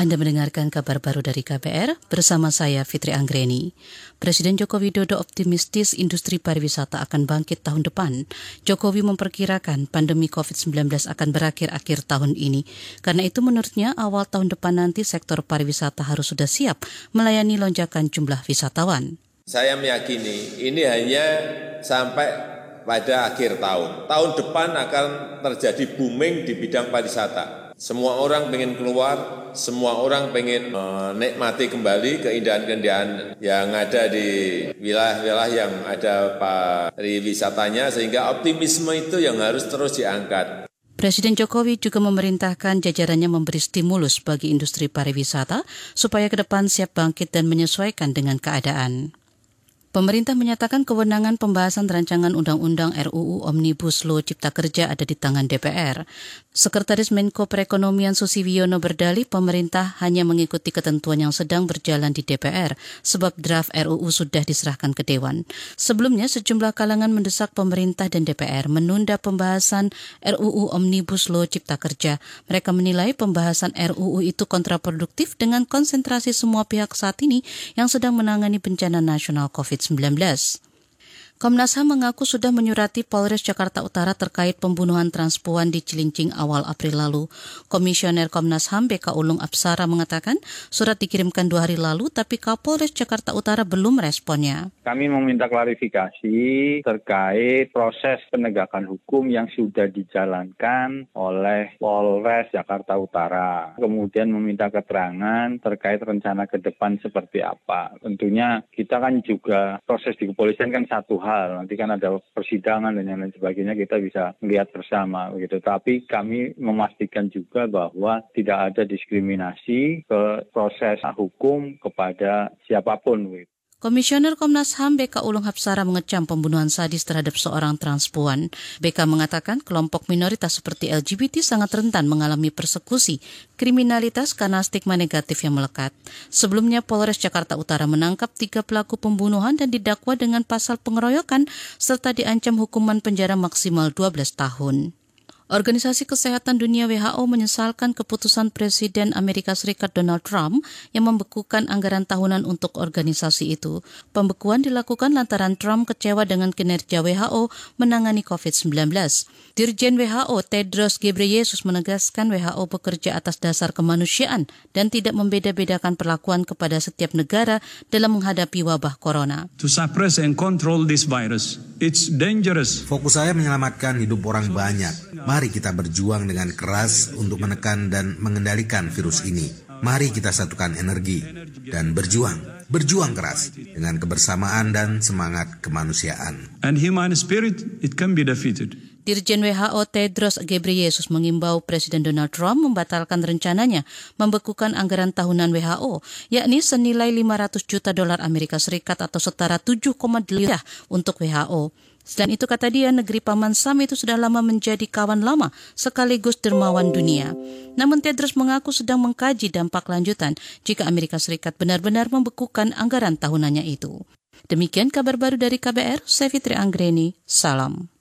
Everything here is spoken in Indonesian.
Anda mendengarkan kabar baru dari KBR bersama saya Fitri Anggreni. Presiden Joko Widodo optimistis industri pariwisata akan bangkit tahun depan. Jokowi memperkirakan pandemi COVID-19 akan berakhir akhir tahun ini. Karena itu menurutnya awal tahun depan nanti sektor pariwisata harus sudah siap melayani lonjakan jumlah wisatawan. Saya meyakini ini hanya sampai pada akhir tahun. Tahun depan akan terjadi booming di bidang pariwisata semua orang pengen keluar, semua orang pengen menikmati kembali keindahan-keindahan yang ada di wilayah-wilayah yang ada pariwisatanya, sehingga optimisme itu yang harus terus diangkat. Presiden Jokowi juga memerintahkan jajarannya memberi stimulus bagi industri pariwisata supaya ke depan siap bangkit dan menyesuaikan dengan keadaan. Pemerintah menyatakan kewenangan pembahasan rancangan undang-undang RUU Omnibus Law Cipta Kerja ada di tangan DPR. Sekretaris Menko Perekonomian Susi Wiono berdalih pemerintah hanya mengikuti ketentuan yang sedang berjalan di DPR sebab draft RUU sudah diserahkan ke Dewan. Sebelumnya sejumlah kalangan mendesak pemerintah dan DPR menunda pembahasan RUU Omnibus Law Cipta Kerja. Mereka menilai pembahasan RUU itu kontraproduktif dengan konsentrasi semua pihak saat ini yang sedang menangani bencana nasional COVID-19. Komnas HAM mengaku sudah menyurati Polres Jakarta Utara terkait pembunuhan transpuan di Cilincing awal April lalu. Komisioner Komnas HAM BK Ulung Apsara mengatakan surat dikirimkan dua hari lalu tapi Kapolres Jakarta Utara belum responnya. Kami meminta klarifikasi terkait proses penegakan hukum yang sudah dijalankan oleh Polres Jakarta Utara. Kemudian meminta keterangan terkait rencana ke depan seperti apa. Tentunya kita kan juga proses di kepolisian kan satu hal hal. Nanti kan ada persidangan dan lain sebagainya kita bisa melihat bersama begitu. Tapi kami memastikan juga bahwa tidak ada diskriminasi ke proses hukum kepada siapa pun. Begitu. Komisioner Komnas HAM BK Ulung Hapsara mengecam pembunuhan sadis terhadap seorang transpuan. BK mengatakan kelompok minoritas seperti LGBT sangat rentan mengalami persekusi, kriminalitas karena stigma negatif yang melekat. Sebelumnya Polres Jakarta Utara menangkap tiga pelaku pembunuhan dan didakwa dengan pasal pengeroyokan serta diancam hukuman penjara maksimal 12 tahun. Organisasi Kesehatan Dunia WHO menyesalkan keputusan Presiden Amerika Serikat Donald Trump yang membekukan anggaran tahunan untuk organisasi itu. Pembekuan dilakukan lantaran Trump kecewa dengan kinerja WHO menangani COVID-19. Dirjen WHO Tedros Ghebreyesus menegaskan WHO bekerja atas dasar kemanusiaan dan tidak membeda-bedakan perlakuan kepada setiap negara dalam menghadapi wabah corona. To suppress and control this virus, it's dangerous. Fokus saya menyelamatkan hidup orang banyak Mari kita berjuang dengan keras untuk menekan dan mengendalikan virus ini. Mari kita satukan energi dan berjuang, berjuang keras dengan kebersamaan dan semangat kemanusiaan. And human spirit, it can be defeated. Dirjen WHO Tedros Ghebreyesus mengimbau Presiden Donald Trump membatalkan rencananya membekukan anggaran tahunan WHO, yakni senilai 500 juta dolar Amerika Serikat atau setara 7,8 untuk WHO. Selain itu kata dia, negeri Paman Sam itu sudah lama menjadi kawan lama sekaligus dermawan dunia. Namun Tedros mengaku sedang mengkaji dampak lanjutan jika Amerika Serikat benar-benar membekukan anggaran tahunannya itu. Demikian kabar baru dari KBR, saya Fitri Anggreni, salam.